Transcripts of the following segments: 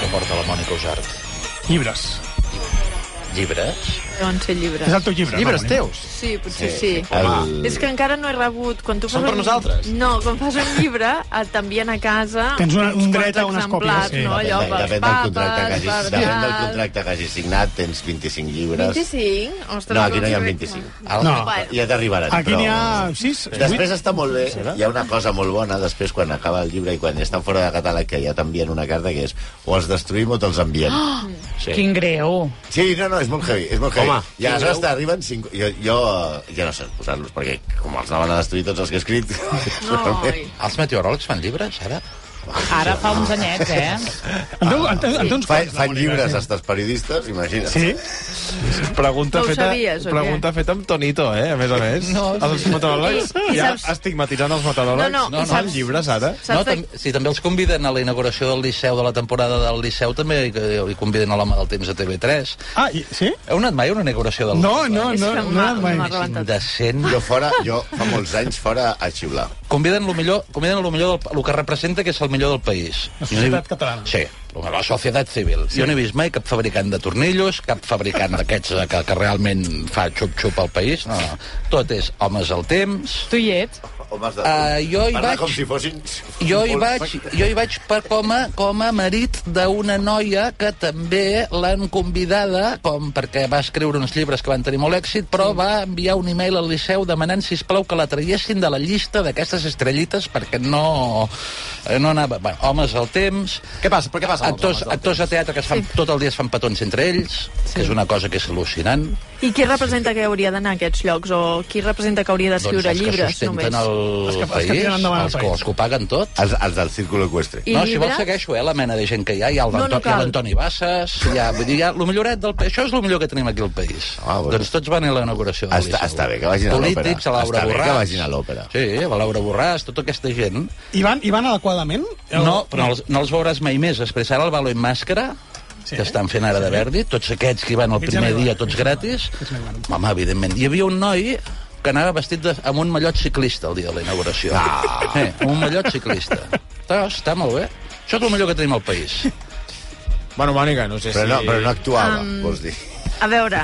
que porta la Mònica Usart? Llibres. Llibres? Deuen ser llibres. És el teu llibre. Llibres no, teus? Sí, potser sí. El... És que encara no he rebut... Quan tu Són fas per un... nosaltres? No, quan fas un llibre et t'envien a casa Tens una- un dret a unes còpies, sí. no? Allò Depèn, depèn, del contracte que hagis, per depèn del contracte que hagis signat, tens 25 llibres. 25? Ostres, No, aquí no hi ha doncs- 25. No. Bueno, Ja t'arribaran, Aquí però... n'hi ha sis, Després està molt bé. Hi ha una cosa molt bona després quan acaba el llibre i quan estan fora de catàleg que ja t'envien una carta que és o els destruïm o te'ls enviem. Sí. Quin greu. Sí, no, no, és molt heavy. És molt heavy. Home, I aleshores quin t'arriben cinc... Jo, jo ja no sé posar-los, perquè com els anaven a destruir tots els que he escrit... Ai. Els meteoròlegs fan llibres, ara? Ara fa uns anyets, eh? En teu, en teu, en uns Fa, quants, la fan Mònica, llibres, sí. estos periodistes, imagina't. Sí? Pregunta No ho feta, sabies, o què? pregunta feta amb tonito, eh, a més a més. No, els meteoròlegs I- i ja saps- estigmatitzant els meteoròlegs. No, no, No, i no, Fan saps- llibres, ara. Saps No, de- tam si també els conviden a la inauguració del Liceu, de la temporada del Liceu, també hi, hi conviden a l'home del temps a TV3. Ah, i, sí? Heu anat mai a una inauguració del No, no, És no, que no, m'ha- no, mai. m'ha rebentat. Indecent. Jo fora, jo fa molts anys fora a xiular. Conviden lo millor, conviden lo millor del, el que representa que és el millor del país. La no societat vi- catalana. Sí, la societat civil. Sí. Jo no he vist mai cap fabricant de tornillos, cap fabricant d'aquests que, que realment fa xup-xup al país. No, no. Tot és homes al temps. Tu hi ets? Homes de... Ah, jo hi Parla vaig- com si fossin... Jo hi vaig, jo hi vaig per com a, com a marit d'una noia que també l'han convidada, com perquè va escriure uns llibres que van tenir molt èxit, però va enviar un e-mail al Liceu demanant, si plau que la traiessin de la llista d'aquestes estrellites perquè no, eh, no anava... Bueno, homes al temps, Què passa? Però què passa actors, actors de teatre que es fan, Sí. tot el dia es fan petons entre ells, que és una cosa que és al·lucinant. I qui representa que hauria d'anar a aquests llocs? O qui representa que hauria d'escriure doncs els que llibres, sustenten només? el Els que- els que país, el els, que, país. els que ho paguen tot. Els, els del círculo equestre. I no, si vols llibres? segueixo, eh, la mena de gent que hi ha. Hi ha el No, no l'Antoni Bassas, hi ha, vull dir, hi ha lo milloret del país. Això és el millor que tenim aquí al país. Ah, bueno. Doncs tots van a la inauguració del Està, està bé que vagin a l'òpera. Polítics, a Laura Està bé Borràs. que vagin a l'òpera. Sí, a la Laura Borràs, tota aquesta gent. I van, i van adequadament? No, però no els, no els veuràs mai més. Després ara el Valo en Màscara, Sí. que estan fent ara de Verdi, tots aquests que hi van el primer dia, tots gratis. Home, evidentment. Hi havia un noi que anava vestit de, amb un mallot ciclista el dia de la inauguració. Ah. Eh, amb un mallot ciclista. Està, està molt bé. Això és el millor que tenim al país. Bueno, Mònica, no sé Però si... no, però no actuava, Um, vols dir. A veure,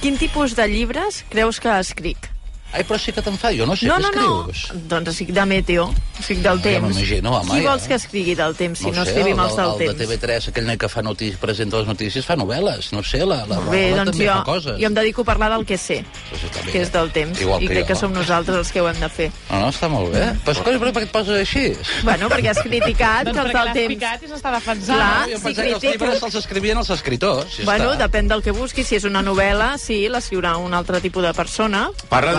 quin tipus de llibres creus que escric? Ai, però sí que te'n fa, jo no sé no, què no, escrius. no. Doncs escric de meteo, escric del Ja temps. m'imagino, home, Qui ja. vols que escrigui del temps, si no, sé, escrivim el, els del el, temps? de TV3, aquell noi que fa notícies, presenta les notícies, fa novel·les, no sé, la, la Bé, Rahola doncs també jo, fa coses. jo em dedico a parlar del que sé, Doncs bé. que és del temps, Igual i que crec jo. que som nosaltres els que ho hem de fer. No, no, està molt bé. Però, escolta, però per què et poses així? Bueno, perquè has criticat Doncs els perquè del l'has temps... picat i s'està defensant. Clar, jo si pensava que els llibres els escrivien els escriptors. Ja Bueno, està. depèn del que busquis. Si és una novel·la, sí, l'escriurà un altre tipus de persona. Parla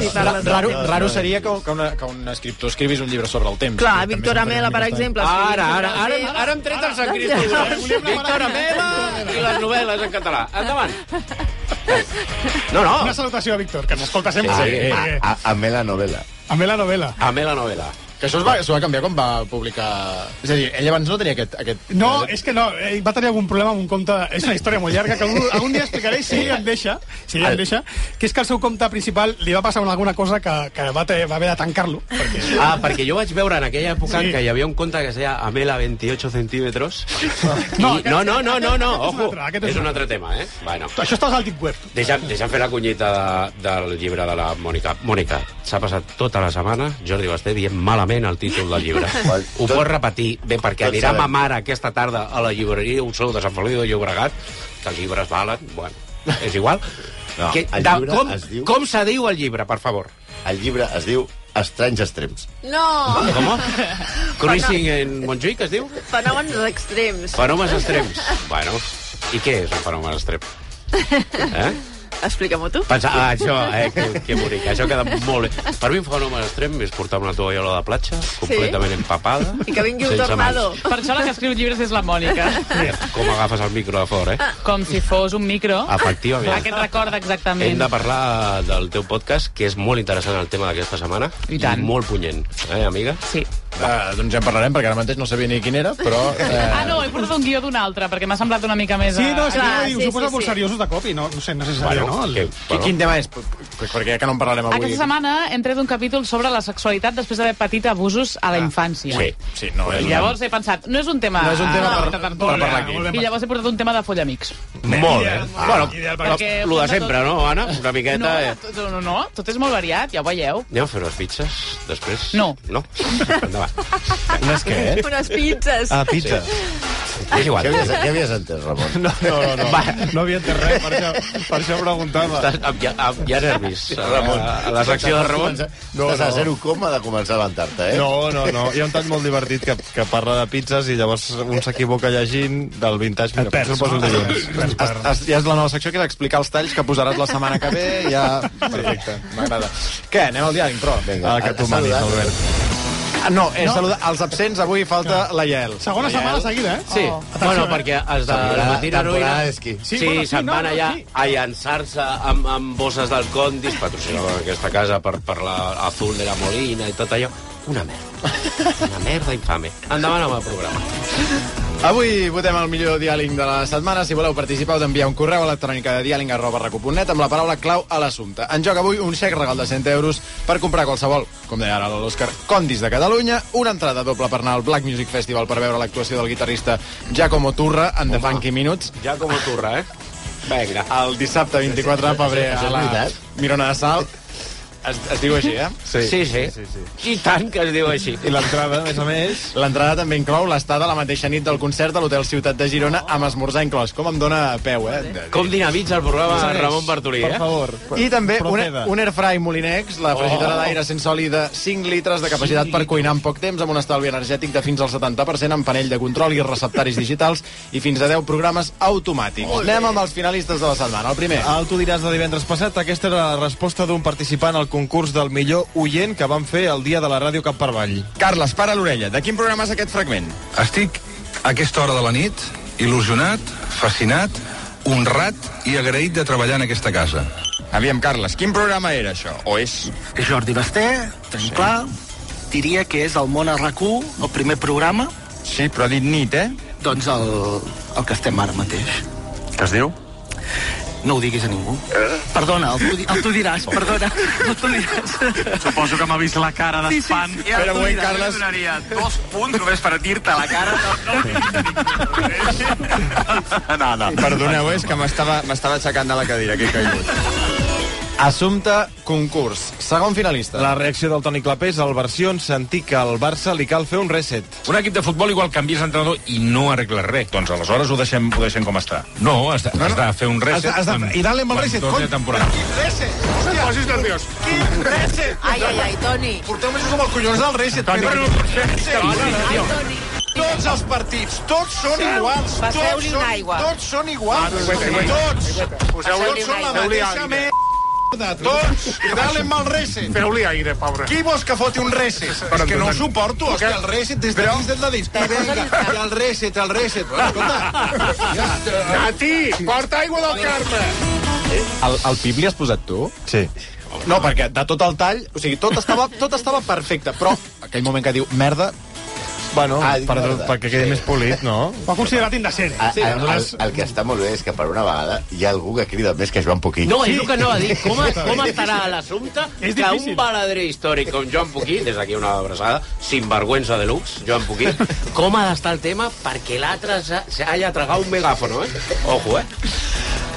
Sí, de- Raro, raro seria que, que, una, que un escriptor escrivís un llibre sobre el temps. Clar, Víctor Amela, per exemple. Ara, ara, ara, temps. ara hem tret els escriptors. Víctor Amela i les novel·les en català. Endavant. No, no. Una salutació a Víctor, que ens escolta sempre. Ah, Sí, a, a, a me la novel·la. a la novel·la. Amela novel·la. Que això es va, s'ho va canviar quan va publicar... És a dir, ell abans no tenia aquest... aquest... No, és que no, ell va tenir algun problema amb un compte... És una història molt llarga, que algun, algun dia explicaré si ell em deixa, si ell em deixa, que és que el seu compte principal li va passar alguna cosa que, que va, te, va haver de tancar-lo. Perquè... Ah, perquè jo vaig veure en aquella època Sí. que hi havia un conte que es deia Amela 28 centímetres. No, I... No, no, no, no, no, aquest és un ojo, altre, és un altre tema, eh? Bueno. Això està als Àltic Web. Deixa'm, deixa'm fer la cunyita de, del llibre de la Mònica. Mònica, s'ha passat tota la setmana Jordi Basté dient malament el títol del llibre. Ho Tot- pots repetir bé, perquè anirà sabem. ma mare aquesta tarda a la llibreria Uxó de Sant Feliu de Llobregat, que els llibres valen, bueno, és igual. No, que, el de, com, diu- com se diu el llibre, per favor? El llibre es diu Estranys extrems. No! Com? Cruising en Montjuïc, es diu? Fenòmens extrems. Fenòmens extrems. Bueno, i què és un fenomen extrem? Eh? Explica-m'ho tu. Pensa, ah, això, eh, que, que bonic, això queda molt bé. Per mi un fenomen extrem és portar una tovallola de platja completament empapada. I que vingui un tornado. mans. Per això la que escriu llibres és la Mònica. Com agafes el micro de fora, eh? Com si fos un micro. Efectivament. Aquest recorda exactament. Hem de parlar del teu podcast, que és molt interessant el tema d'aquesta setmana. I tant. molt punyent, eh, amiga? Sí. Uh, doncs ja en parlarem, perquè ara mateix no sabia ni quin era, però... Uh, Ah, no, he portat un guió d'un altre, perquè m'ha semblat una mica més... Sí, no, eh, és que Clar, diu, sí, s'ho posa sí, molt sí. seriosos de cop i no, no sé, necessari, Bueno, no? El... que, Qui- Quin tema és? Perquè ja que no en parlarem avui. Aquesta setmana hem tret un capítol sobre la sexualitat després d'haver patit abusos a la infància. Sí. Sí, no, és I llavors he pensat, no és un tema... No és un tema ah, per- per parlar aquí. I llavors he portat un tema de follamics. Molt bé. Ideal, Bueno, ideal per- Perquè lo de sempre, tot. no, Anna? Una miqueta... No, eh? tot, no, no, tot és molt variat, ja ho veieu. Anem a fer unes pizzas, després? No. No? Endavant. Unes què? eh? Unes pizzas. Ah, pizza. És igual. Què havies, què havies entès, Ramon? No, no, no, no. no havia entès res, per això, per això preguntava. Estàs amb, ja, amb ja nervis, Ramon. A la secció de Ramon. No, Estàs a zero coma de començar a levantar-te, eh? No, no, no. Hi ha un tall molt divertit que, que parla de pizzas i llavors un s'equivoca llegint del vintage. Mira, Et perds, el poso no? dilluns. Es, ja és la nova secció que és explicar els talls que posaràs la setmana que ve. Ja... Perfecte, m'agrada. Què, anem al diari, però? Vinga, ah, que ha- tu ha manis, saludat. Albert. Ah, no, he No. saludat els absents. Avui falta la Yael. Segona setmana seguida, eh? Sí, Oh. bueno, perquè els de la Matina temporada Heroïna... d'esquí. Sí, Sí, bueno, sí, se'n no, van no, allà sí. a llançar-se amb, amb bosses del Condis, patrocinada en aquesta casa per, per la Azul de la Molina i tot allò. Una merda. Una merda infame. Endavant amb el programa. Avui votem el millor diàling de la setmana. Si voleu participar, heu d'enviar un correu electrònic a diàling arroba recu.net amb la paraula clau a l'assumpte. En joc avui un xec regal de 100 euros per comprar qualsevol, com deia ara l'Òscar, Condis de Catalunya, una entrada doble per anar al Black Music Festival per veure l'actuació del guitarrista Giacomo Turra en The Funky Minutes, Ja com a turra, eh? Vinga. el dissabte 24 de febrer a la? Mirona de Sal. Es, es diu així, eh? Sí, sí. sí, sí. I tant que es diu així. I l'entrada, a més a més... L'entrada també inclou l'estada la mateixa nit del concert a l'Hotel Ciutat de Girona amb esmorzar inclòs. Com em dona peu, eh? Com dinamitza el programa Segueix, Ramon Bartolí, Per eh? favor. I també un, Proceda. un Airfry Molinex, la fregidora d'aire sense oli de 5 litres de capacitat per cuinar en poc temps amb un estalvi energètic de fins al 70% amb panell de control i receptaris digitals i fins a 10 programes automàtics. Anem amb els finalistes de la setmana. El primer. El tu diràs de divendres passat, aquesta era la resposta d'un participant al concurs del millor oient que van fer el dia de la ràdio Cap per Avall. Carles, para l'orella. De quin programa és aquest fragment? Estic a aquesta hora de la nit, il·lusionat, fascinat, honrat i agraït de treballar en aquesta casa. Aviam, Carles, quin programa era això? O és... És Jordi Basté, tenim sí. clar. Diria que és el món a rac el primer programa. Sí, però ha dit nit, eh? Doncs el, el que estem ara mateix. Què es diu? No ho diguis a ningú. Perdona, el tu, el tu diràs, perdona. El tu diràs. Suposo que m'ha vist la cara d'espant. Sí, sí, un tu moment. Carles. donaria dos punts només per dir-te la cara. No, no. Perdoneu, és que m'estava m'estava aixecant de la cadira, que he caigut. Assumpte concurs. Segon finalista. La reacció del Toni Clapés al versió en sentir que al Barça li cal fer un reset. Un equip de futbol igual canvies d'entrenador i no arregles res. Doncs aleshores ho deixem, ho deixem com està. No, has de, has de fer un reset. Has de- has de- i dale amb el reset, Dos cony. de temporada. No et posis nerviós. Quin reset! Ai, ai, ai, Toni. Porteu mesos amb el collons del reset. Toni, Però- Ai, Toni. Tots els partits, tots són iguals. Passeu-li tots una són- aigua. Tots són iguals. Tots. Tots són la mateixa merda. Tots. I dale amb el reset. Feu-li aire, pobre. Qui vols que foti un reset? És que no ho suporto. Hòstia, el reset des de dins del dedit. I vinga, i el reset, el. Bueno, escolta. A ti, porta aigua del Carme. El, el pip li has posat tu? Sí. No, perquè de tot el tall, o sigui, tot estava, tot estava perfecte, però aquell moment que diu merda, Bueno, Ah, per, merda. perquè quedi Sí. més polit, no? Ho ha considerat indecent. A, Sí, el, el, aleshores- el que està molt bé és que per una vegada hi ha algú que crida més que Joan Poquí. No, és el que no va dir. Com, com estarà l'assumpte És que difícil. un baladrer històric com Joan Puquí, des d'aquí una abraçada, sinvergüenza de lux, Joan Puquí, com ha d'estar el tema perquè l'altre s'ha- se haya tragat un megáfono, eh? Ojo, eh?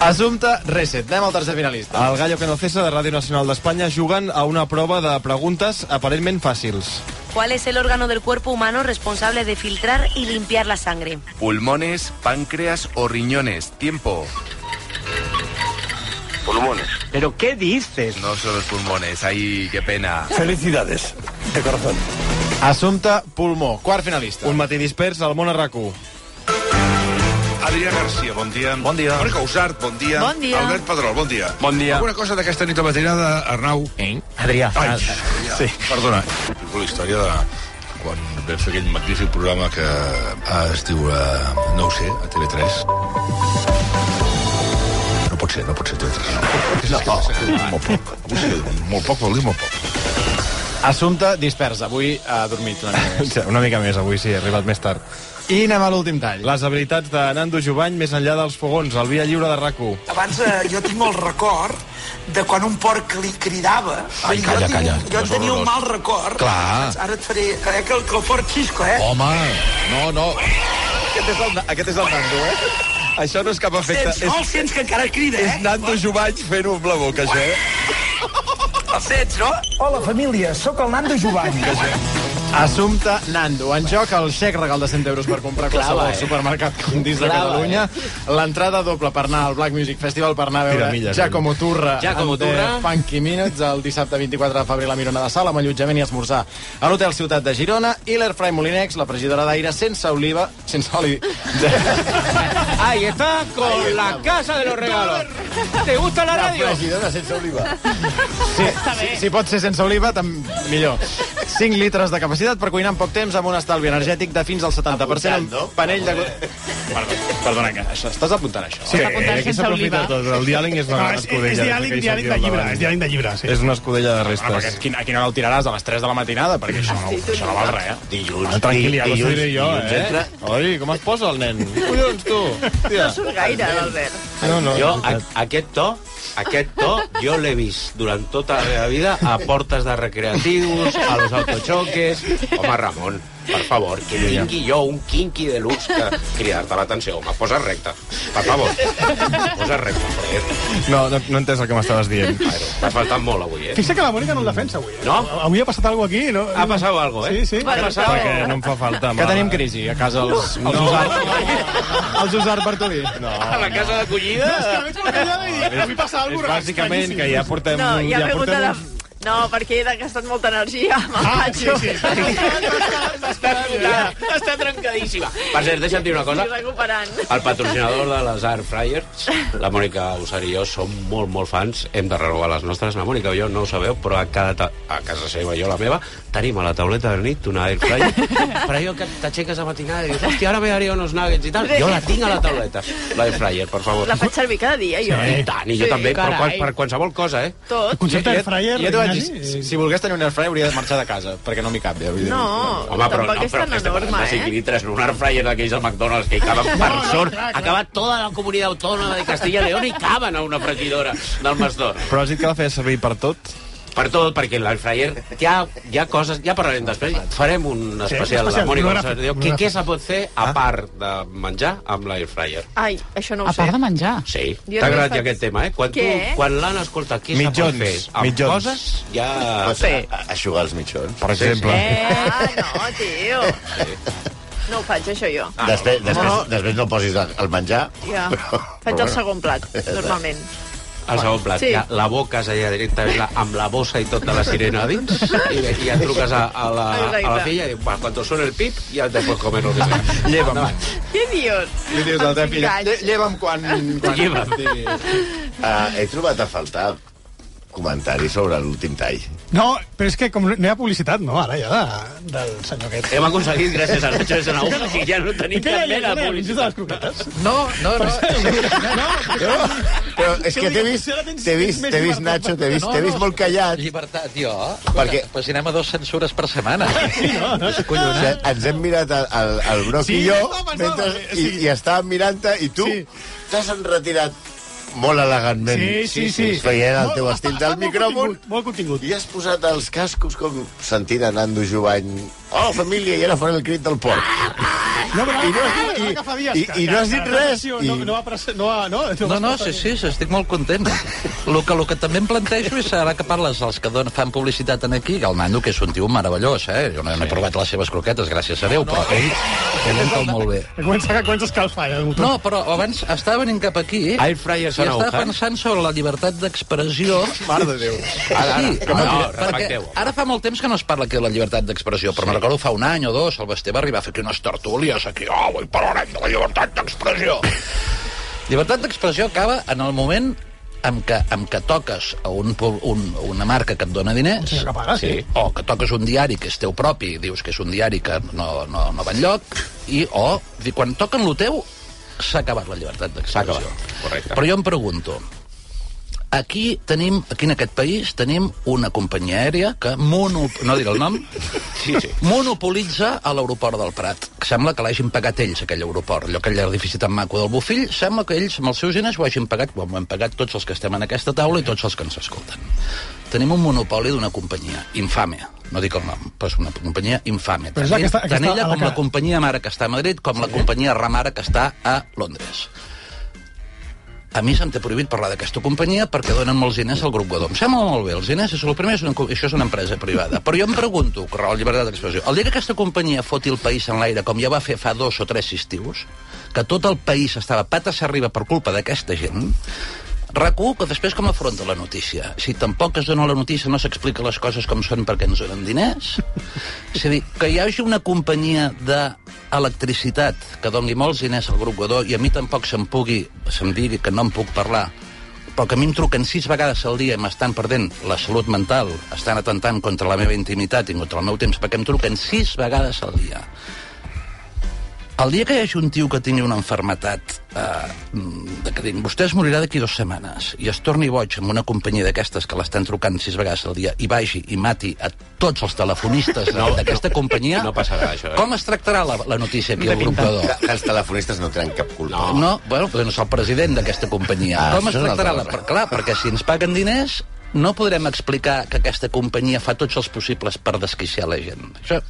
Assumpte reset. Anem al tercer finalista. El Gallo que no cessa de Ràdio Nacional d'Espanya juguen a una prova de preguntes aparentment fàcils. ¿Cuál es el órgano del cuerpo humano responsable de filtrar y limpiar la sangre? Pulmones, páncreas o riñones. Tiempo. Pulmones. ¿Pero qué dices? No son los pulmones. Ay, qué pena. Felicidades, de corazón. Assumpte pulmó. Quart finalista. Un matí dispers al món a rac Adrià Garcia, bon dia. Bon dia. Mònica Usart, bon dia. Bon dia. Albert Pedrol, bon dia. Bon dia. Alguna cosa d'aquesta nit matinada, Arnau? Eh? Adrià. Ai, Ah, sí. Perdona. La història de quan vam fer aquell magnífic programa que ah, es diu, uh, no ho sé, a TV3. No pot ser, no pot ser TV3. No, no, no, molt poc. Avui sí, molt poc vol dir molt poc. Assumpte dispersa. Avui ha dormit una mica més. Una mica més, avui sí, ha arribat més tard. I anem a l'últim tall. Les habilitats de Nando Jovany més enllà dels fogons, el via lliure de rac Abans eh, jo tinc el record de quan un porc li cridava. Ai, jo calla, tinc, calla, Jo en és tenia un mal record. Clar. Ara et faré... Eh, que, el, que el porc xisco, eh? Home, no, no. Aquest és el, aquest és el Nando, eh? Això no és cap efecte. Sents, no? El sents que encara crida, eh? És Nando Jovany fent-ho amb la boca, això, eh? El sents, no? Hola, família, sóc el Nando Jovany. Assumpte Nando. En joc el xec regal de 100 euros per comprar qualsevol Clava, eh? supermercat condis de Clava, Catalunya. L'entrada doble per anar al Black Music Festival per anar a veure Tiramilles, Giacomo Turra Giacomo and the Turra. Funky Minutes el dissabte 24 de febrer a la Mirona de Sala amb allotjament i esmorzar a l'Hotel Ciutat de Girona i l'Airfry Molinex, la fregidora d'aire sense oliva, sense oli. Ahí está con la casa de los regalos. ¿Te gusta la radio? Fregidora sense oliva. Sí, si, si pot ser sense oliva, tam, millor. 5 litres de capacitat per cuinar en poc temps amb un estalvi energètic de fins al 70% Apuntant, no? panell de... Perdona, perdona, que això, estàs apuntant això? Sí, apuntant aquí s'aprofita tot. El diàleg és una No, gran és, és escudella. diàleg, diàleg de llibre, és diàleg de llibre, sí. És una escudella de restes. que, quina, a quina hora el tiraràs? A les 3 de la matinada? Perquè això no, això no val res, eh? Dilluns. Ah, tranquil, ja di- t'ho diré jo, dilluns eh? entra- Oi, com es posa el nen? Collons, tu! Tia. No surt gaire, l'Albert. No, no. Jo, a, aquest to, aquest to, jo l'he vist durant tota la meva vida a portes de recreatius, a los autochoques... Home, Ramon, per favor, que tingui jo un quinqui de luxe que cridar-te l'atenció. Home, posa recte, per favor. Posa recte, joder. No, no, no entès el que m'estaves dient. Bueno, T'ha faltat molt avui, eh? Fixa que la Mònica no el defensa avui. Eh? No? Avui ha passat alguna aquí, no? Ha passat algo, eh? Sí, sí. Ha passat Perquè no em fa falta... Que tenim crisi a casa els, els No. Usar, els Usar Bartolí. No. A la casa d'acollida... És que veig la callada i dic, avui passa És alguna cosa bàsicament que ja portem... No, ja, ja portem De... No, perquè he gastat molta energia amb el Ah, sí, sí. Està, està trencadíssima. Per cert, deixa'm dir una cosa. Recuperant. El patrocinador de les Air Fryers, la Mònica Usar i jo, som molt, molt fans. Hem de renovar les nostres. La Mònica i jo no ho sabeu, però a, cada ta a casa seva i jo la meva tenim a la tauleta de nit una Air Fryer. però jo que t'aixeques a matinada i dius, hòstia, ara me haria uns nuggets i tal. Jo la tinc a la tauleta, la Air Fryer, per favor. La faig servir cada dia, jo. I tant, i jo Sí, també, carai. per qualsevol cosa, eh? Tot. El concepte de fryer, jo dir, si, si volgués tenir un airfryer hauria de marxar de casa, perquè no m'hi cap. Ja, vull dir. No, Home, però, tampoc no, és però tan enorme, de 5 eh? litres un air fryer d'aquells del McDonald's que hi caben per no, sort. clar, clar. Acaba tota la comunitat autònoma de Castilla y León i caben a una fregidora del Masdor. Però has dit que la feia servir per tot? Per tot, perquè l'air fryer hi ha, hi ha coses... Ja parlarem després. Farem un especial de especial, Mònica Rosario. Què, què se pot fer a part de menjar amb l'air fryer? Ai, això no ho A sé. part de menjar. Sí, t'ha no agradat ja aquest tema, eh? Quan, tu, quan l'Anna escolta què se pot Mitjons, fer amb mitjons. coses, ja... A, a, aixugar els mitjons. Per exemple. Ah, no, tio. No ho faig, això, jo. Ah, després, després, després no posis el el menjar. Ja. Però, Faig el segon plat, normalment. El segon plat, Sí. ja, la boca és allà directament la, amb la bossa i tot de la sirena a dins i, i ja truques a, a, la, a la filla i dius, "Va, cuando suene el pip ya te puedes comer lo que sea. Lleva'm. Què dius? Li dius a la teva filla, cinc anys. "Lle- lleva'm quan... quan Lleva'm. digui". Uh, he trobat a faltar comentaris sobre l'últim tall. No, però és que com no hi ha publicitat, no, ara ja, de, del senyor aquest. Hem aconseguit, gràcies a Nacho de Sanaúja, que ja no tenim cap mena de publicitat. croquetes? No, no, no. Però és que t'he vist, t'he vist, t'he vist, Nacho, t'he vist, t'he vist molt callat. Llibertat, jo. Perquè-. Pues anem a dos censures per setmana. Sí, no, no. O sigui, ens hem mirat el, el, Broc i jo mentre, i, i estàvem mirant-te i tu t'has enretirat molt elegantment Sí, sí, sí. veient el Molt- teu estil del molt micròfon contingut, Molt contingut. i has posat els cascos com sentint a Nando Jovany oh, família, i ara faré el crit del porc No, però, I no i- i- que- i no has dit res, No, i- no, no, va- no, No, no, sí, sí, sí, estic molt content. El que, el que també em plantejo és, ara que parles dels que don, fan publicitat en aquí, que el Nando, que és un tio meravellós, eh? Jo no, no he provat les seves croquetes, gràcies a Déu, però ell, em cau molt bé. Que comença, que comença a escalfar, ja, el motor. No, però abans estava venint cap aquí Air fryer i estava pensant sobre la llibertat d'expressió. Mare de Déu. Ara, Sí, ara, no, no, perquè respecteu. ara fa molt temps que no es parla aquí de la llibertat d'expressió, però sí. me recordo fa un any o dos, el Basté va arribar a fer aquí unes tertúlies aquí, oh, avui parlarem de la llibertat d'expressió. llibertat d'expressió acaba en el moment en què, en què toques a un, un, una marca que et dona diners, Sí, que paga, sí. o que toques un diari que és teu propi i dius que és un diari que no, no, no va enlloc, i, o di- quan toquen lo teu, s'ha acabat la llibertat S'ha d'expressió. acabat, correcte. Però jo em pregunto, Aquí tenim, aquí en aquest país, tenim una companyia aèria que mono, no diré el nom, sí, sí. monopolitza a l'aeroport del Prat. Sembla que l'hagin pagat ells, aquell aeroport. Allò, aquell edifici tan maco del Bufill, sembla que ells, amb els seus diners, ho hagin pagat, com ho hem pagat tots els que estem en aquesta taula i tots els que ens escolten. Tenim un monopoli d'una companyia infame, no dic el nom, però és una companyia infame. Tant, aquesta- aquesta tant ella a la com que- la companyia mare que està a Madrid, com la companyia Ramara que està a Londres. A mi se'm té prohibit parlar d'aquesta companyia perquè donen molts diners al grup Godó. Em sembla molt bé, els diners, és el primer, és una, això és una empresa privada. Però jo em pregunto, que la llibertat d'expressió, el dia que aquesta companyia foti el país en l'aire, com ja va fer fa dos o tres estius, que tot el país estava patas arriba per culpa d'aquesta gent, RAC1, que després com afronta la notícia? Si tampoc es dona la notícia, no s'explica les coses com són perquè ens donen diners? És a dir, que hi hagi una companyia d'electricitat que doni molts diners al grup Godó i a mi tampoc se'm pugui, se'm digui que no em puc parlar però que a mi em truquen sis vegades al dia i m'estan perdent la salut mental, estan atentant contra la meva intimitat i contra el meu temps, perquè em truquen sis vegades al dia. El dia que hi hagi un tio que tingui una enfermetat eh, de que diguin, vostè es morirà d'aquí dues setmanes i es torni boig amb una companyia d'aquestes que l'estan trucant sis vegades al dia i vagi i mati a tots els telefonistes No, d'aquesta companyia no passarà, això, eh? com es tractarà la, la notícia aquí al grup Que, els telefonistes no tenen cap culpa. No, no bueno, però no és el president d'aquesta companyia. Ah, Com es tractarà? La... Per, clar, perquè si ens paguen diners no podrem explicar que aquesta companyia fa tots els possibles per desquiciar la gent. Això...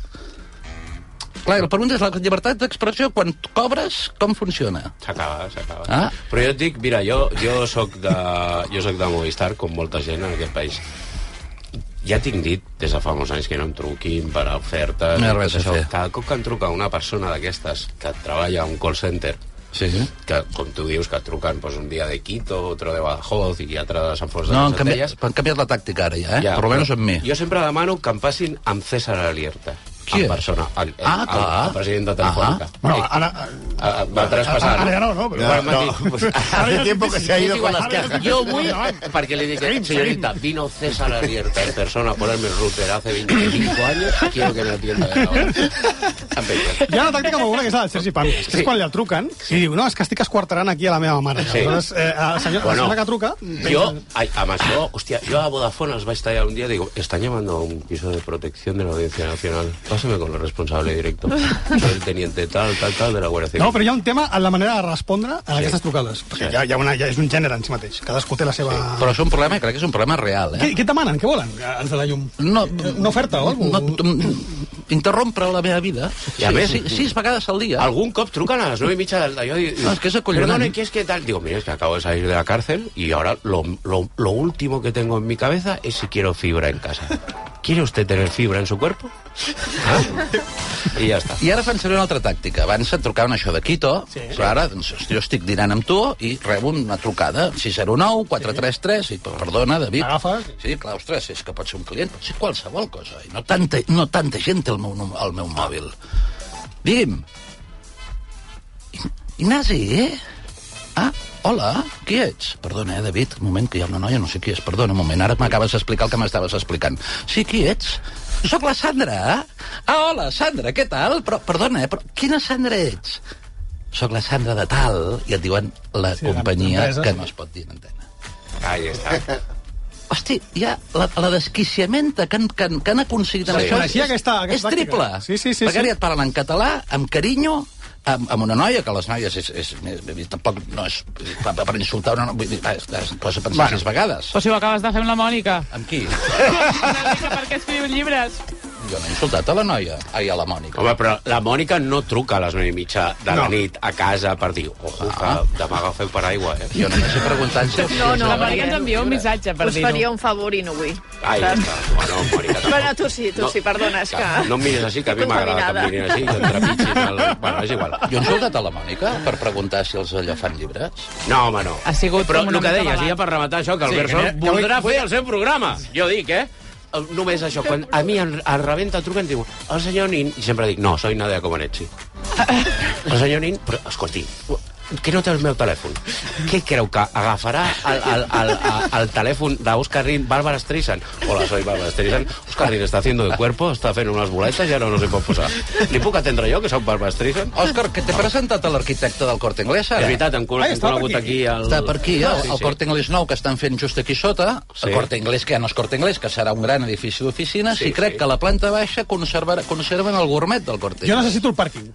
Clar, la pregunta és la llibertat d'expressió, quan cobres, com funciona? S'acaba, s'acaba. Ah? Però jo et dic, mira, jo, jo soc de, jo soc de Movistar, com molta gent en aquest país. Ja tinc dit des de fa molts anys que no em truquin per a ofertes. No res això. Cada cop que em truca una persona d'aquestes que treballa a un call center, sí. que, com tu dius, que et truquen pues, un dia de Quito, otro de Badajoz i altre de Sant Fons de No, les Centelles, han canviat la tàctica ara ja, eh? Ja, per almenys amb mi. jo sempre demano que em passin amb César Alierta. Qui en persona, el, el, Ah, el, clar. el president de Telefònica. Bueno, ara... Ah, va traspassar. Ara ja no, no, però- No, no. pues, Hace tiempo que se ha ido con las quejas. Yo vull, perquè li dic, señorita, vino César Alierta en persona a ponerme el router hace 25 años, quiero que me atienda de ahora. Hi ha una tàctica molt bona que és la del Sergi Pàmies, que és quan li el truquen i diu, no, és que estic esquarterant aquí a la meva mare. Sí. Aleshores, eh, el senyor, Bueno, la senyora que truca... Yo, ay, además, yo, hostia, yo a Vodafone vais a tallar un día, digo, están llamando a un piso de protección de la Audiencia Nacional. Pásame con el responsable directo. Soy el teniente tal, tal, tal de la Guardia Civil. No, però hi ha un tema en la manera de respondre a aquestes trucades. Perquè Sí. ja, hi ha una, ja és un gènere en si mateix. Cadascú té la seva... Però és un problema, crec que és un problema real, eh? Què, què et demanen? Què volen? Els de la llum? No, Una oferta o alguna no, mm, interrompre la meva vida. I a més, sí, sis vegades al dia. Algún cop trucan a las nueve y mecha del yo digo, No, es que es acollonant. Perdone, ¿qué es que tal? Digo, mire, es que acabo de salir de la cárcel y ahora lo, lo, lo último que tengo en mi cabeza es si quiero fibra en casa. ¿Quiere usted tener fibra en su cuerpo? Ah? I ja està. I ara fan servir una altra tàctica. Abans et trucaven això de Quito, sí. però ara doncs, jo estic dinant amb tu i rebo una trucada, 609 433, i perdona, David. Agafes? Sí, clar, ostres, és que pot ser un client, pot ser qualsevol cosa. I no tanta, no tanta gent té el meu, el meu mòbil. Digui'm. Ignasi, eh? Ah, hola, qui ets? Perdona, eh, David, un moment, que hi ha una noia, no sé qui és. Perdona, un moment, ara m'acabes d'explicar el que m'estaves explicant. Sí, qui ets? Soc la Sandra. Ah, hola, Sandra, què tal? Però, perdona, eh, però quina Sandra ets? Soc la Sandra de tal, i et diuen la Sí, companyia que no es pot dir en antena. Ahí està. Hosti, ja, la, la desquiciamenta que han, que, han, que han aconseguit amb Sí, això és, aquesta- aquesta és triple. Sí, sí, sí, Perquè sí. ara ja et parlen en català, amb carinyo, amb, amb una noia, que les noies és, és, és, tampoc no és per, per insultar una noia, es, es posa a pensar Bueno. sis vegades. Però si ho acabes de fer amb la Mònica. Amb qui? per què escriu llibres? Jo no he insultat a la noia, ai, a la Mònica. Home, però la Mònica no truca a les 9 i mitja de la No. nit a casa per dir, ojo, Ah. que demà agafeu paraigua, eh? Jo només he preguntat si... No, no, La Mònica ens envia un missatge per Us dir-ho. faria un favor i no vull. Ai, ja està. Bueno, Mònica, tampoc. Bueno, tu sí, tu No. sí, perdona, és que... No em miris així, que a mi m'agrada que em mirin així, que em trepitgin el... Bueno, és igual. Jo he insultat a la Mònica per preguntar si els allò fan llibres? No, home, no. Ha sigut Però el que deies, ja per rematar això, que el Sí, ja voldrà fer el seu programa. Jo dic, eh? El- Només això, quan a mi em, em rebenta truquen, diu, el senyor Nin, i sempre dic, no, soy Nadia Comaneci. El senyor Nin, però, escolti, que no té el meu telèfon. Què creu que agafarà el, el, el, el, el telèfon d'Òscar Rin, Bàrbara Streisand? Hola, soy Bàrbara Streisand. Òscar Rin està haciendo de cuerpo, està fent unes boletes i ara no s'hi pot posar. Li puc atendre jo, que soc Bàrbara Streisand? Òscar, que t'he presentat a l'arquitecte del Corte Inglés, ara. És veritat, hem, hem conegut aquí el... Està per aquí, Ah, el, el Corte Inglés nou, que estan fent just aquí sota, Sí. el Corte Inglés, que ja no és Corte Inglés, que serà un gran edifici d'oficines, Sí, i crec sí. que la planta baixa conservar, conserven el gourmet del Corte Jo Inglés. necessito el pàrquing.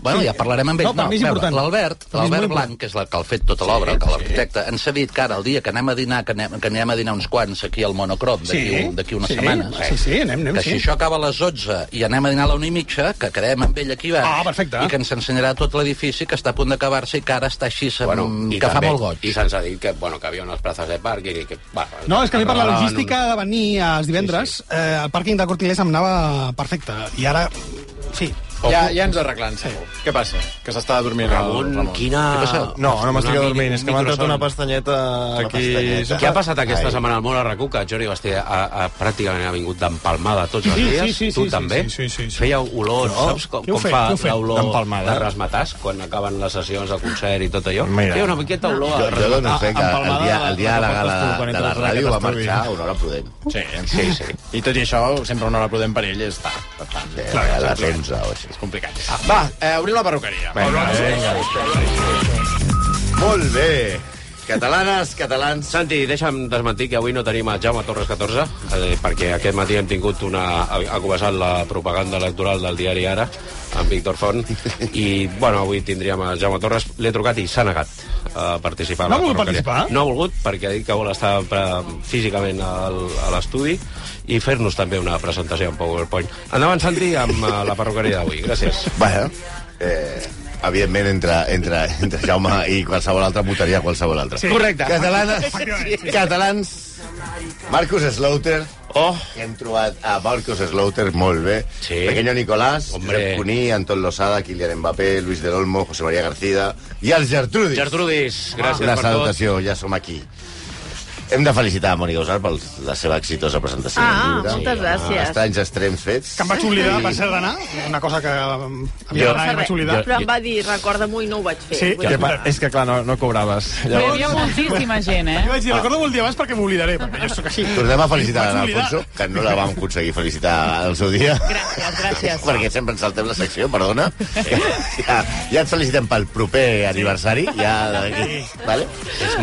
Bueno, ja parlarem amb ell. No, important. L'Albert, Molt l'Albert. Blanc, que és el que ha fet tota l'obra, que l'arquitecte, ens ha dit que ara, el dia que anem a dinar, que anem, que anem a dinar uns quants aquí al Monocrom, d'aquí Sí, un- d'aquí unes sí, setmanes, sí, sí, anem, anem, que sí. si això acaba a les 12 i anem a dinar a la una i mitja, que quedem amb ell aquí baix, Ah, perfecte. i que ens ensenyarà tot l'edifici, que està a punt d'acabar-se i que ara està així, Bueno, que fa també- molt goig. I se'ns ha dit que, bueno, que havia unes places de pàrquing i que... Va, No, és que a mi per la regalaven logística de venir els divendres, eh, el pàrquing de Corte Inglés em anava perfecte. I ara, sí. Ja, ja ens arreglant, segur. Què passa? Que s'està dormint el Ramon, Ramon. quina... Què passa? No, no m'estic dormint, és que m'ha entrat una pestanyeta aquí... Què ha passat aquesta Ai. setmana al món a RAC1 que Jordi Basté ha, ha, pràcticament ha vingut d'empalmada tots els Sí, dies? sí, sí, tu sí, també? sí, sí, sí, sí. Feia olor, No. saps com, com fa l'olor de rasmatàs quan acaben les sessions de concert i tot allò? Mira. Feia una miqueta olor Jo, jo dono fe que el empalmada dia, la- el dia de la gala de, la ràdio va marxar una hora prudent. Sí, Sí, sí. I tot i això, sempre una hora prudent per ell està. Per tant, a les clar, 11 o així. És complicat. Va, eh, obrim la perruqueria. Vinga, vinga. Molt bé. Catalanes, catalans... Santi, deixa'm desmentir que avui no tenim a Jaume Torres 14, eh, perquè aquest matí hem tingut una... Ha, començat la propaganda electoral del diari Ara, amb Víctor Font, i, bueno, avui tindríem a Jaume Torres. L'he trucat i s'ha negat a participar. No ha volgut participar? No ha volgut, perquè ha dit que vol estar pre- físicament al, a l'estudi i fer-nos també una presentació en PowerPoint. Endavant, Santi, amb eh, la perruqueria d'avui. Gràcies. Bueno, eh, evidentment, entre, entre, entre Jaume i qualsevol altre votaria qualsevol altre. Sí. Correcte. Catalanes, Efectivament. catalans, Marcus Slaughter, Oh, hem trobat a Marcus Slaughter molt bé. Sí. Pequeño Nicolás, Hombre. Josep Cuní, Anton Losada, Kylian Mbappé, Luis del Olmo, José María García i els Gertrudis. Gertrudis, gràcies Una per tot. salutació, ja som aquí. Hem de felicitar a Mònica Usar per la seva exitosa presentació Ah, del llibre. moltes gràcies. Estranys extrems fets. Que em vaig oblidar, per ser d'anar, una cosa que havia d'anar i em vaig oblidar. Però em va dir, recorda-m'ho i no ho vaig fer. Sí, que pa- És que, clar, no, no cobraves. Però hi havia moltíssima gent, eh? Jo vaig dir, recordo molt dia abans perquè m'oblidaré, perquè jo sóc així. Tornem a felicitar a l'Alfonso, que no la vam aconseguir felicitar al seu dia. Gràcies, gràcies. perquè sempre ens saltem la secció, perdona. Ja, ja et felicitem pel proper aniversari, ja d'aquí, vale?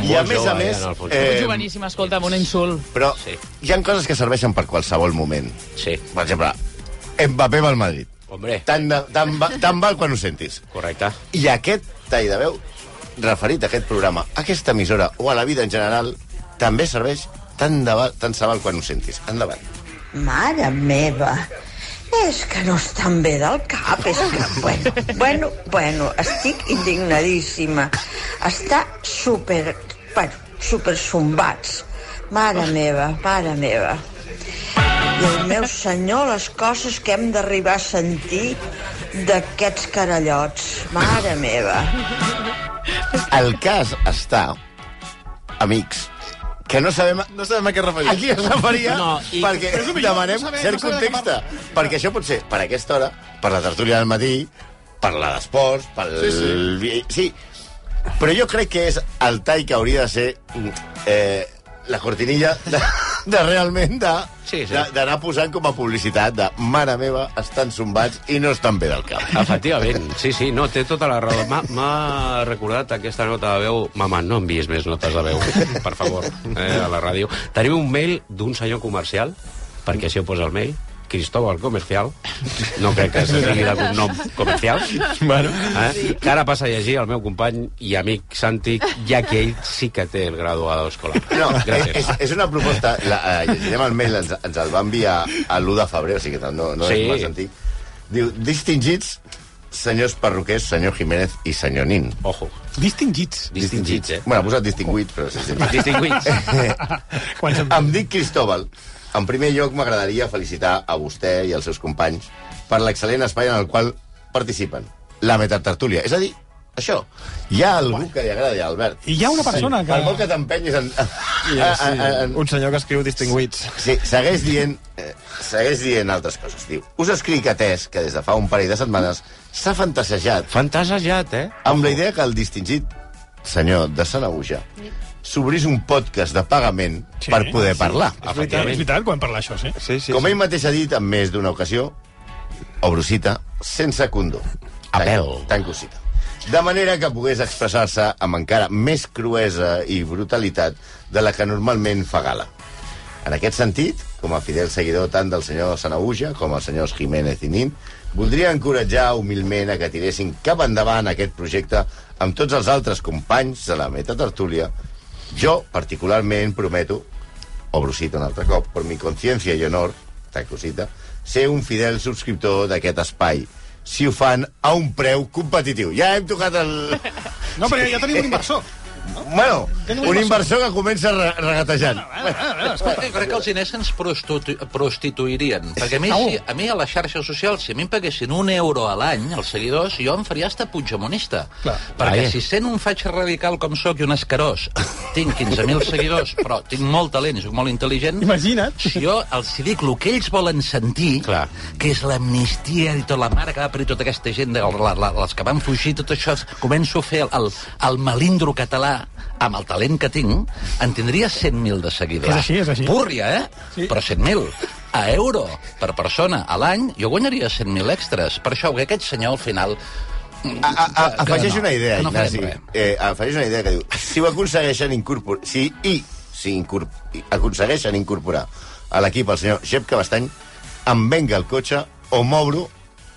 I a molt més a jove, més... eh, Joveníssim, escolta'm, un insult. però Sí. hi ha coses que serveixen per qualsevol moment. Sí, Per exemple, Mbappé va al Madrid. hombre, Tant, tant, va, tant val quan ho sentis. correcte. I aquest tall de veu, referit a aquest programa, a aquesta emissora o a la vida en general, també serveix tant, de val, tant se val quan ho sentis. Endavant. Mare meva, és que no estan bé del cap, és que, bueno, bueno, bueno, estic indignadíssima. Està super, bueno, super sombats. Mare meva, mare meva. Déu meu senyor, les coses que hem d'arribar a sentir d'aquests carallots. Mare meva. El cas està, amics, que no sabem No sabem a què referir. a qui es referia, No, i- perquè millor, demanem no sabem- cert no context. Perquè això pot ser per aquesta hora, per la tertúlia del matí, per la d'esports, pel... Sí, sí. sí. Però jo crec que és el tall que hauria de ser mm, eh, la cortinilla de, de realment de Sí, sí. de- d'anar posant com a publicitat de mare meva, estan zombats i no estan bé del cap. Efectivament, sí, sí, no, té tota la raó. M'ha- M'ha recordat aquesta nota de veu. Mama, no envies més notes de veu, per favor, eh, a la ràdio. Tenim un mail d'un senyor comercial, perquè així ho posa el mail, Cristóbal Comercial, no crec que se digui de cognom comercial, Bueno. eh? que ara passa a llegir el meu company i amic Santi, ja que ell sí que té el graduado escolar. No, és, Gràcies. és una proposta, la, eh, llegirem el mail, ens, ens el va enviar a l'1 de febrer, o sigui que no, no Sí. és massa antic. Diu, distingits senyors perruquers, senyor Jiménez i senyor Nin. Ojo. Distingits. Distingits, eh? Bueno, ha posat distinguits, però... Sí, sí. Se'm... em dic Cristóbal. En primer lloc, m'agradaria felicitar a vostè i als seus companys per l'excel·lent espai en el qual participen. La metatertúlia, és a dir, Això. Hi ha algú que li agradi, Albert. I hi ha una persona sí. que- Per molt que t'empenyis en... Sí, sí. Un senyor que escriu distinguits. Sí, segueix dient, eh, segueix dient altres coses. Diu, us escric atès que des de fa un parell de setmanes s'ha fantasejat... Fantasejat, eh? Amb la idea que el distingit senyor de Sanaúja s'obrís un podcast de pagament sí, per poder parlar. És veritat, és veritat quan parla això, sí. sí, Com ell mateix ha dit en més d'una ocasió, obro cita, sense condó. A pèl. Tanco cita. De manera que pogués expressar-se amb encara més cruesa i brutalitat de la que normalment fa gala. En aquest sentit, com a fidel seguidor tant del senyor Sanaúja com els senyors Jiménez i Nin, voldria encoratjar humilment a que tiressin cap endavant aquest projecte amb tots els altres companys de la metatertúlia. Jo, particularment, prometo, obro cita un altre cop, per mi consciència i honor, tanco cita, ser un fidel subscriptor d'aquest espai, si ho fan a un preu competitiu. Ja hem tocat el... No, perquè ja tenim un inversor. Bueno, un inversor que comença re regatejant. Escolta, jo crec que els diners ens prostitu prostituirien. Perquè a mi, si, a mi a les xarxes socials, si a mi em paguessin un euro a l'any, els seguidors, jo em faria hasta puigdemonista. Perquè Ai. si sent un faig radical com sóc i un escarós, tinc 15.000 seguidors, però tinc molt talent i soc molt intel·ligent... Imagina't. Si jo els dic el que ells volen sentir, Clar. que és l'amnistia i tota la mare que va parir tota aquesta gent, de, la, la, els que van fugir, tot això, començo a fer el, el, el melindro català amb el talent que tinc, en tindria 100.000 de seguidors. És així, és així. Púrria, eh? Sí. Però 100.000 a euro per persona a l'any, jo guanyaria 100.000 extras. Per això, que aquest senyor al final... A, a, a, afegeix no, una idea, no Ignasi. Eh, afegeix una idea que diu, si ho aconsegueixen incorporar... Si i si incorpor, aconsegueixen incorporar a l'equip el senyor Xep Cabastany, em venga el cotxe o m'obro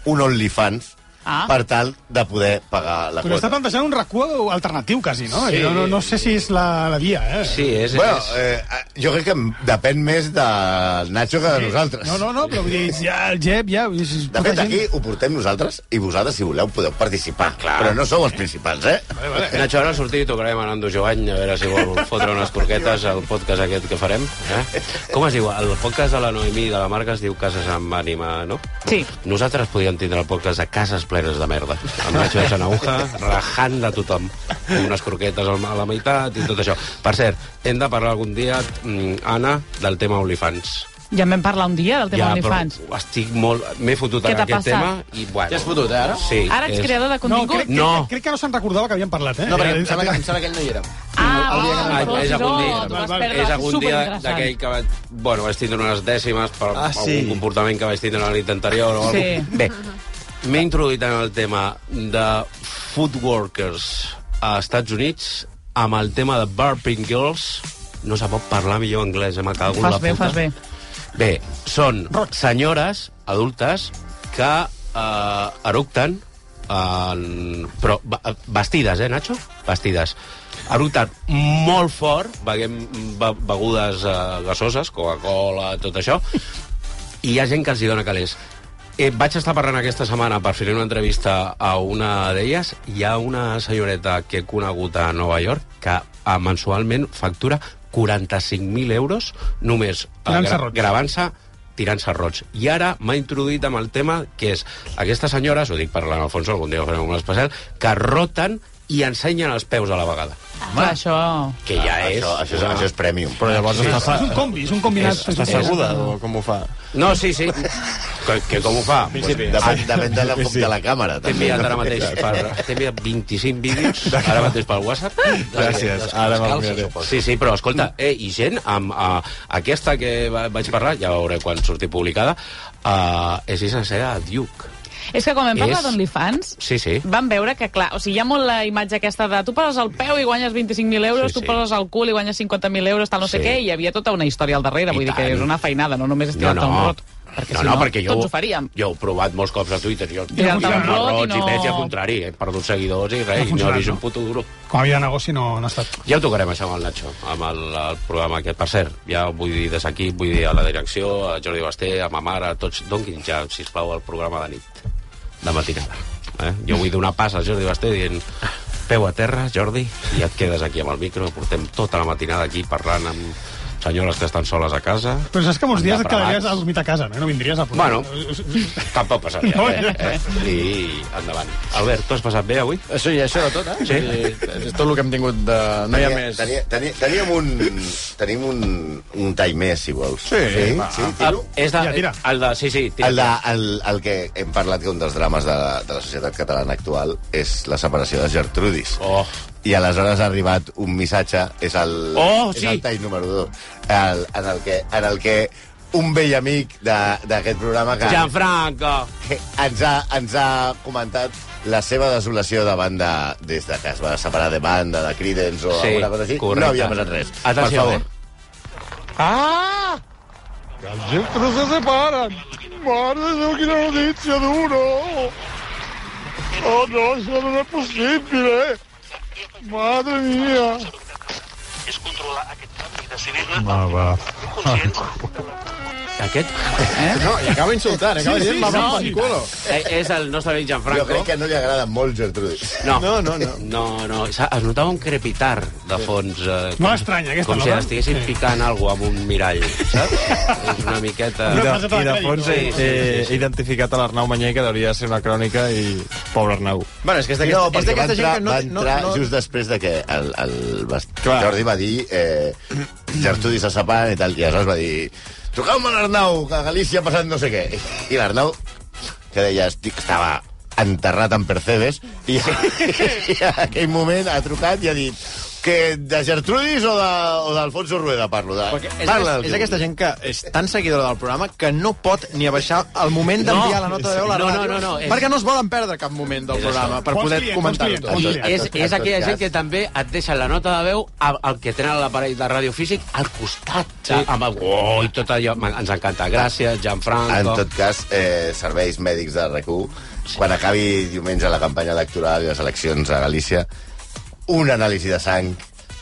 un OnlyFans Ah. per tal de poder pagar la Però està quota. plantejant un recuo alternatiu, quasi, no? Sí. Sí. No, no sé si és la, la via, eh? Sí, és... Bueno, és... eh, jo crec que depèn més del Nacho que de nosaltres. No, no, no, però vull dir, ja el Jep, ja... De tota fet, gent- aquí ho portem nosaltres i vosaltres, si voleu, podeu participar. Clar. Però no sou els principals, eh? Vale, vale. Nacho, ara al sortir tocarem a Nando Jovany, a veure si vol fotre unes croquetes al podcast aquest que farem. Eh? Com es diu? El podcast de la Noemí de la marca es diu Cases amb ànima, no? Sí. Nosaltres podíem tindre el podcast de Cases plenes de merda. Amb Nacho de Sanauja, rajant de tothom. Amb unes croquetes a la meitat i tot això. Per cert, hem de parlar algun dia, mm, Anna, del tema OnlyFans. Ja en vam parlar un dia del tema OnlyFans. però estic molt... M'he fotut en aquest passat? tema i, bueno... Ja has fotut, eh, ara? Sí. Ara ets creador de No, contingut? crec, No. crec, crec que no se'n recordava que havíem parlat, eh? No, perquè Era- em sembla, que, em sembla que ell no hi era. Ah, El dia que oh, no Ai, hi és algun dia. Val, val. perdre és algun dia d'aquell que vaig... Bueno, vaig tindre unes dècimes per Ah, sí. algun comportament que vaig tindre la nit anterior o Sí. alguna Bé, m'he introduït en el tema de food workers a Estats Units amb el tema de burping girls. No se pot parlar millor anglès, eh? m'ha cagut Fas la bé, puta. fas bé. Bé, són senyores adultes que eh, eructen en... però vestides, eh, Nacho? Vestides. Eructen molt fort, beguem be begudes eh, gasoses, Coca-Cola, tot això, i hi ha gent que els hi dona calés. Eh, vaig estar parlant aquesta setmana per fer una entrevista a una d'elles. Hi ha una senyoreta que he conegut a Nova York que eh, mensualment factura 45.000 euros només eh, roig. gravant-se tirant-se roig. I ara m'ha introduït amb el tema que és aquestes senyores, ho dic per l'Alfonso, algun dia ho farem un especial, que roten i ensenyen els peus a la vegada. Clar, això... Que ja és... Això, això, és, això és premium. Però llavors És, està, és un combi, és un combinat. està asseguda o com ho fa? No, sí, sí. Que, que com ho fa? Principi. Depèn, depèn de la, de la càmera. T'he enviat ara mateix per, t'he enviat 25 vídeos ara mateix pel WhatsApp. Gràcies, ara me'l miraré. Sí, sí, però escolta, eh, i gent amb uh, aquesta que va, vaig parlar, ja veuré quan surti publicada, uh, és llicenciada a Duke. És que quan vam parlar És- d'OnlyFans, Sí, sí. vam veure que, clar, o sigui, hi ha molt la imatge aquesta de tu poses el peu i guanyes 25.000 euros, Sí, tu sí. poses el cul i guanyes 50.000 euros, tal no sé Sí. què, i hi havia tota una història al darrere, I vull dir que tant. és una feinada, no només és No, no. un rot. Perquè no, si no, no, perquè jo, tots ho faríem. jo he provat molts cops a Twitter. Jo i rots i no- pets i al contrari. He perdut seguidors i res, No i no és un no? puto duro. Com a vida de negoci no, no ha estat. Ja ho tocarem, això, amb el Nacho, amb el, el programa aquest. Per cert, ja vull dir des aquí, vull dir a la direcció, a Jordi Basté, a ma mare, a tots, donguin ja, sisplau, el programa de nit, de matinada. Eh? Jo vull donar pas al Jordi Basté dient peu a terra, Jordi, i et quedes aquí amb el micro, portem tota la matinada aquí parlant amb senyores que estan soles a casa. Però saps que molts dies et quedaries a dormir a casa, no? No vindries a posar... Bueno, tampoc passaria No, res, ja. eh? I endavant. Albert, tu has passat bé avui? Això i això de tot, eh? Sí. És tot el que hem tingut de... No hi ha més... Tenia, tenia, teníem un, tenim un, un tall més, si vols. Sí, sí, va. sí Ah, és de, Tira, tira. El de, sí, sí, tira. El, de, el, el que hem parlat que un dels drames de, de la societat catalana actual és la separació de Gertrudis. Oh. I aleshores ha arribat un missatge, és el, Oh, és sí. el tall número 2, el, en, el que, en el que un vell amic de- d'aquest programa que, Gianfranco. que ens, ha, ens ha comentat la seva desolació davant de, des de que es va separar de banda, de Creedence o Sí, alguna cosa així, correcte. no havia passat res. Atenció, per eh? favor. ¡Ah! Las Gertrudes se separan. Madre de Dios, qué noticia duro. Oh, no, eso no es posible. Madre mía. Controlar canvi, decidir-ne Ah, va. Aquest? Eh? No, i acaba insultant, acaba dient mamà no. pel culo. Eh, és el nostre amic Gianfranco. Jo crec que no li agrada molt Gertrudis. No, No, no, no. no, no. S'ha- Es notava un crepitar de fons. Eh, Molt estranya, aquesta, Com si no? estiguessin Sí. picant alguna amb un mirall, saps? és una miqueta... I de, de i de fons no? he, Sí, sí, he sí, sí. identificat a l'Arnau Manyer, que hauria de ser una crònica, i pobre Arnau. Bueno, és que és d'aquesta No, va gent que no... va entrar no, no, just després de que el, el Clar. Jordi va dir eh, Gertrudis se separen i tal, i aleshores va dir truqueu-me a l'Arnau, que a Galícia ha passat no sé què. I l'Arnau, que deia, estic, estava enterrat en Percebes, i, i en aquell moment ha trucat i ha dit que de Gertrudis o d'Alfonso Rueda parlo. De, Perquè és, parla és que aquesta gent que és tan seguidora del programa que no pot ni abaixar el moment No. d'enviar la nota de veu a la No, no, ràdio. no, no, és- Perquè no es volen perdre cap moment del És programa això. per poder comentar-ho tot. I és, és aquella gent que també et deixa la nota de veu al, que tenen l'aparell de ràdio físic al costat. Sí. Amb el, oh, i tot allò. Ens encanta. Gràcies, Gianfranco. En tot cas, eh, serveis mèdics de RAC1, quan acabi diumenge la campanya electoral i les eleccions a Galícia, un anàlisi de sang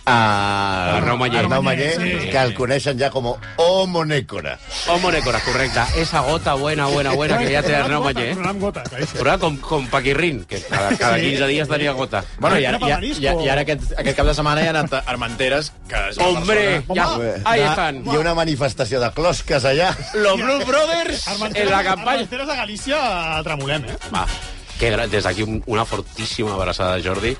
a Arnau Maller. Arnau Maller, Sí. que el coneixen ja com Homonècora. Homo Nécora, correcte. Esa gota buena, buena, buena que ja té Arnau Maller. Eh? Programa gota. Però era com, com Paquirrin, que cada, cada 15 dies tenia gota. Bueno, i ara, i, i, i ara aquest, aquest cap de setmana hi ha anat a Armenteres, que és una Hombre, persona... ja, ahí Hi ha- están. Hi ha una manifestació de closques allà. Los Blues Brothers en la campanya. Armenteres de Galícia tremolem, eh? Va, que gra- des d'aquí un- una fortíssima abraçada, Jordi.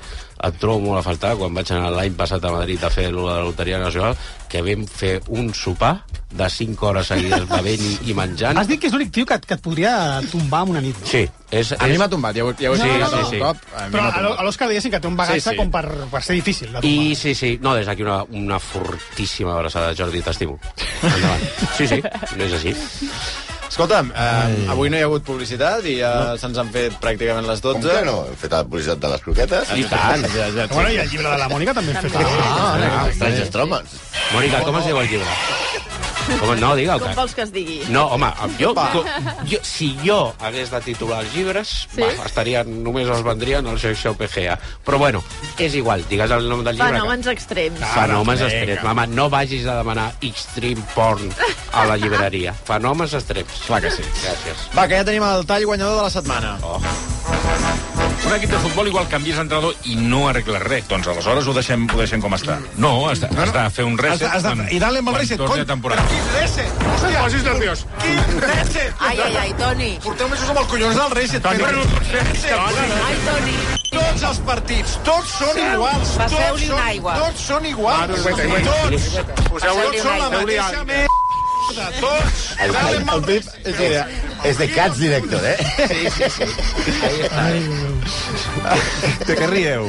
Et trobo molt a faltar quan vaig anar l'any passat a Madrid a fer la Loteria Nacional, que vam fer un sopar de 5 hores seguides bevent i, i menjant. Has dit que és l'únic tio que, et- que et podria tombar amb una nit, no? Sí, és... A mi és... m'ha tombat, ja ho, ja ho he Sí, explicat sí, sí. cop. A Però a l'Òscar diguéssim que té un bagatge Sí, sí. com per, per ser difícil de tombar. I sí, sí, no, des d'aquí una, una fortíssima abraçada, Jordi, t'estimo. Endavant. Sí, sí, no és així. Escolta'm, eh, avui no hi ha hagut publicitat i ja se'ns han fet pràcticament les 12. Com que no? Hem fet la publicitat de les croquetes. I tant. Ja, ja, Bueno, i el llibre de la Mònica també hem fet. Ah, ah, Estranges tromes. Mònica, com es diu el llibre? Com, no, digue-ho. Com que- vols que es digui? No, home, jo, jo, jo, si jo hagués de titular els llibres, Sí? va, estarien, només els vendrien al Show PGA. Però bueno, és igual, digues el nom del llibre. Fenòmens extrems. que- Fenòmens extrems. Mama, no vagis a demanar extreme porn a la llibreria. Fenòmens extrems. Clar que sí. Gràcies. Va, que ja tenim el tall guanyador de la setmana. Oh. Un equip de futbol igual canvies d'entrenador i no arregles res. Doncs aleshores ho deixem, ho deixem com està. No, has de, has de fer un reset. Has de- has de- i dale amb el reset, cony. temporada. Reset! Hòstia! Posis nerviós. Quin reset! Ai, ai, ai, Toni. Porteu mesos amb el collons del reset. Però... Reset! Ai, Toni. Tots els partits, tots són iguals. Passeu-li Tots una són- aigua. Tots són iguals. Tots. Tots són la mateixa merda. Tots. El, Dale el, amb el el És, de, de Cats Director, eh? Sí, sí, sí. Ahí està. De què rieu?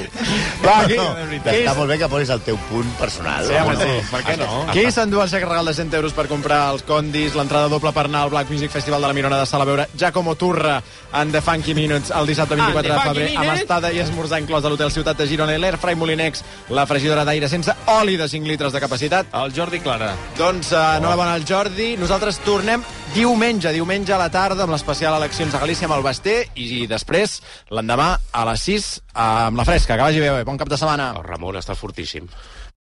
Va, No, qui, està molt bé que posis el teu punt personal. Sí, home, sí. Per què no? qui s'endú el xec regal de 100 euros per comprar els condis, l'entrada doble per anar al Black Music Festival de la Mirona de Sala a veure Giacomo Turra en The Funky Minutes el dissabte 24 de And the febrer amb estada i esmorzar inclòs a l'Hotel Ciutat de Girona i l'Airfry Molinex, la fregidora d'aire sense oli de 5 litres de capacitat. El Jordi Clara. Doncs uh, enhorabona al Jordi. Nosaltres tornem diumenge, diumenge a la tarda amb l'especial Eleccions a Galícia amb el Basté i després l'endemà a les 6 amb la fresca. Que vagi bé, bon cap de setmana. El Ramon està fortíssim.